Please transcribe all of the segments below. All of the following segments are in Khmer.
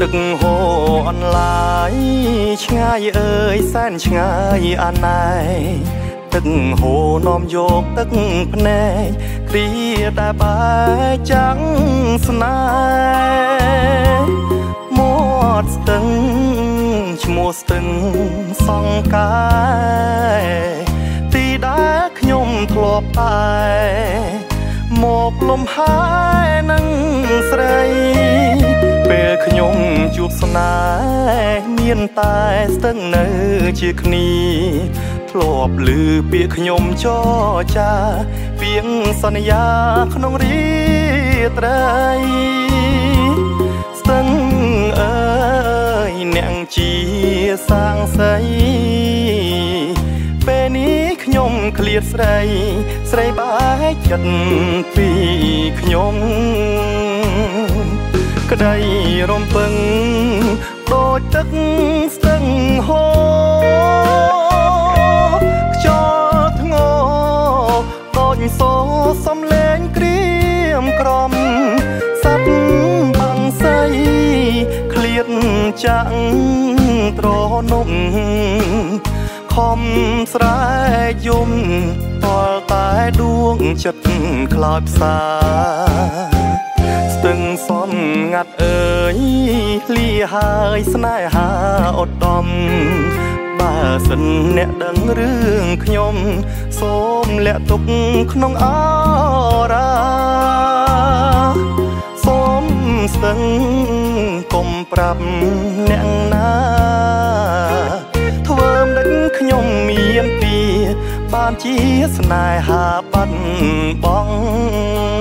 ទឹកហូរអនឡាយឆ្ងាយអើយសែនឆ្ងាយអាណែទឹកហូរនាំយកទឹកភ្នែកគ្រាតែបែកចាំងស្នេហ៍មាត់ស្ទឹងឈ្មោះស្ទឹងសង្កាយទីដែលខ្ញុំធ្លាប់តែមកលំហើយនឹងស្រី ពេលខ្ញុំជួបស្នេហ៍មានតែស្ទឹងនៅជាគ្នាធ្លាប់ឮពាក្យខ្ញុំចចាពាក្យសន្យាក្នុងរីត្រីស្ទឹងអើយអ្នកជាសាងសីពេលនេះខ្ញុំឃ្លាតស្រី ស្រីបែកចិត្តពីខ្ញុំ ក្តីរំពឹងដូចទឹកស្ទឹងហូរខ្យល់ធ្ងរដូចសូសំលេងក្រៀមក្រំសັບបាំងសៃឃ្លាតចាក់ត្រនំខំស្រែកយំតលតែដួងចិត្តខ្លោចផ្សាស្ទឹងសំ ងាត់អើយលាហើយស្នេហាអត់ដំបើសិនអ្នកដឹងរឿងខ្ញុំ សូមលាក់ទុកក្នុងអរាសូមស្ទឹងកុំប្រាប់អ្នកណាធ្វើមិនខ្ញុំមានពីបានជាស្នេហាបាត់បង់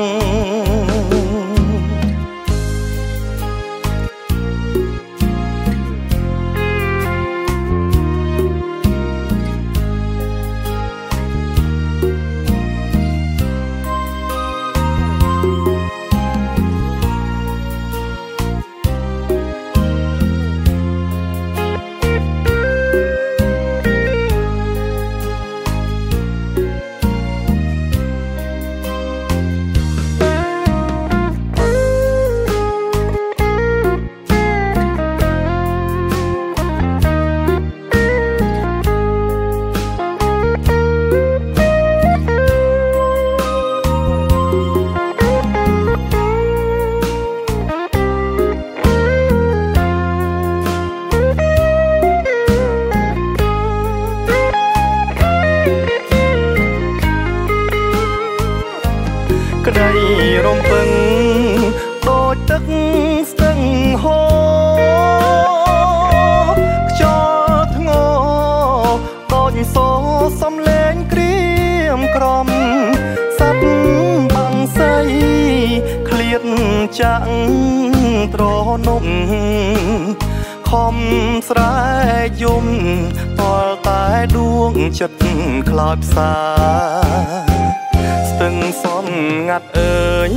ក្តីរំពឹងដូចទឹកស្ទឹងហូរខ្យល់ធ្ងរដូចសូសំលេងក្រៀមក្រំសັບបាំងសៃឃ្លាតចាក់ត្រនំខំស្រែកយំតលតែដួងចិត្តខ្លោចផ្សា ស្ទឹងសំងាត់អើយ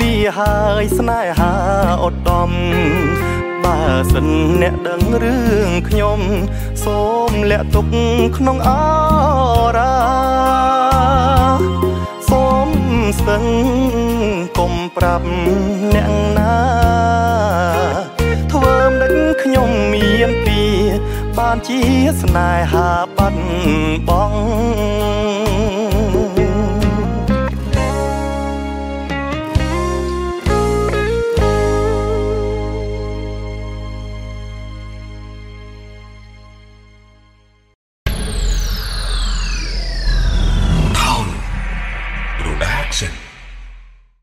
លាហើយស្នេហាអត់ដំបើសិនអ្នកដឹងរឿងខ្ញុំសូមលាក់ទុកក្នុងអរាសូមស្ទឹងកុំប្រាប់អ្នកណាធ្វើមិនខ្ញុំមានពីបានជាស្នេហាបាត់បង់